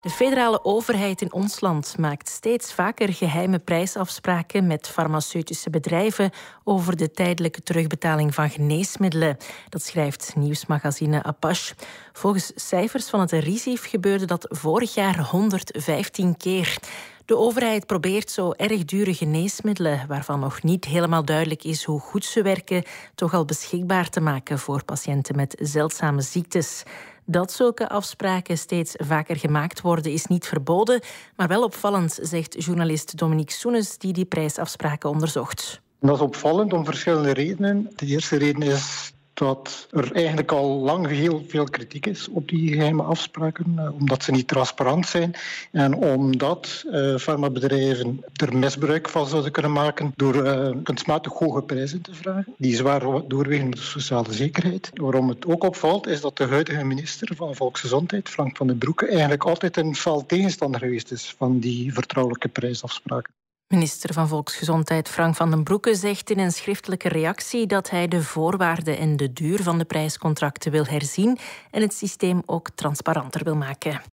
De federale overheid in ons land maakt steeds vaker geheime prijsafspraken met farmaceutische bedrijven over de tijdelijke terugbetaling van geneesmiddelen. Dat schrijft nieuwsmagazine Apache. Volgens cijfers van het RISIF gebeurde dat vorig jaar 115 keer. De overheid probeert zo erg dure geneesmiddelen, waarvan nog niet helemaal duidelijk is hoe goed ze werken, toch al beschikbaar te maken voor patiënten met zeldzame ziektes. Dat zulke afspraken steeds vaker gemaakt worden, is niet verboden, maar wel opvallend, zegt journalist Dominique Soenes, die die prijsafspraken onderzocht. Dat is opvallend om verschillende redenen. De eerste reden is dat er eigenlijk al lang heel veel kritiek is op die geheime afspraken, eh, omdat ze niet transparant zijn en omdat uh, farmabedrijven er misbruik van zouden kunnen maken door uh, kunstmatig hoge prijzen te vragen, die zwaar doorwegen met de sociale zekerheid. Waarom het ook opvalt, is dat de huidige minister van Volksgezondheid, Frank van den Broeke, eigenlijk altijd een fel tegenstander geweest is van die vertrouwelijke prijsafspraken. Minister van Volksgezondheid Frank van den Broeke zegt in een schriftelijke reactie dat hij de voorwaarden en de duur van de prijscontracten wil herzien en het systeem ook transparanter wil maken.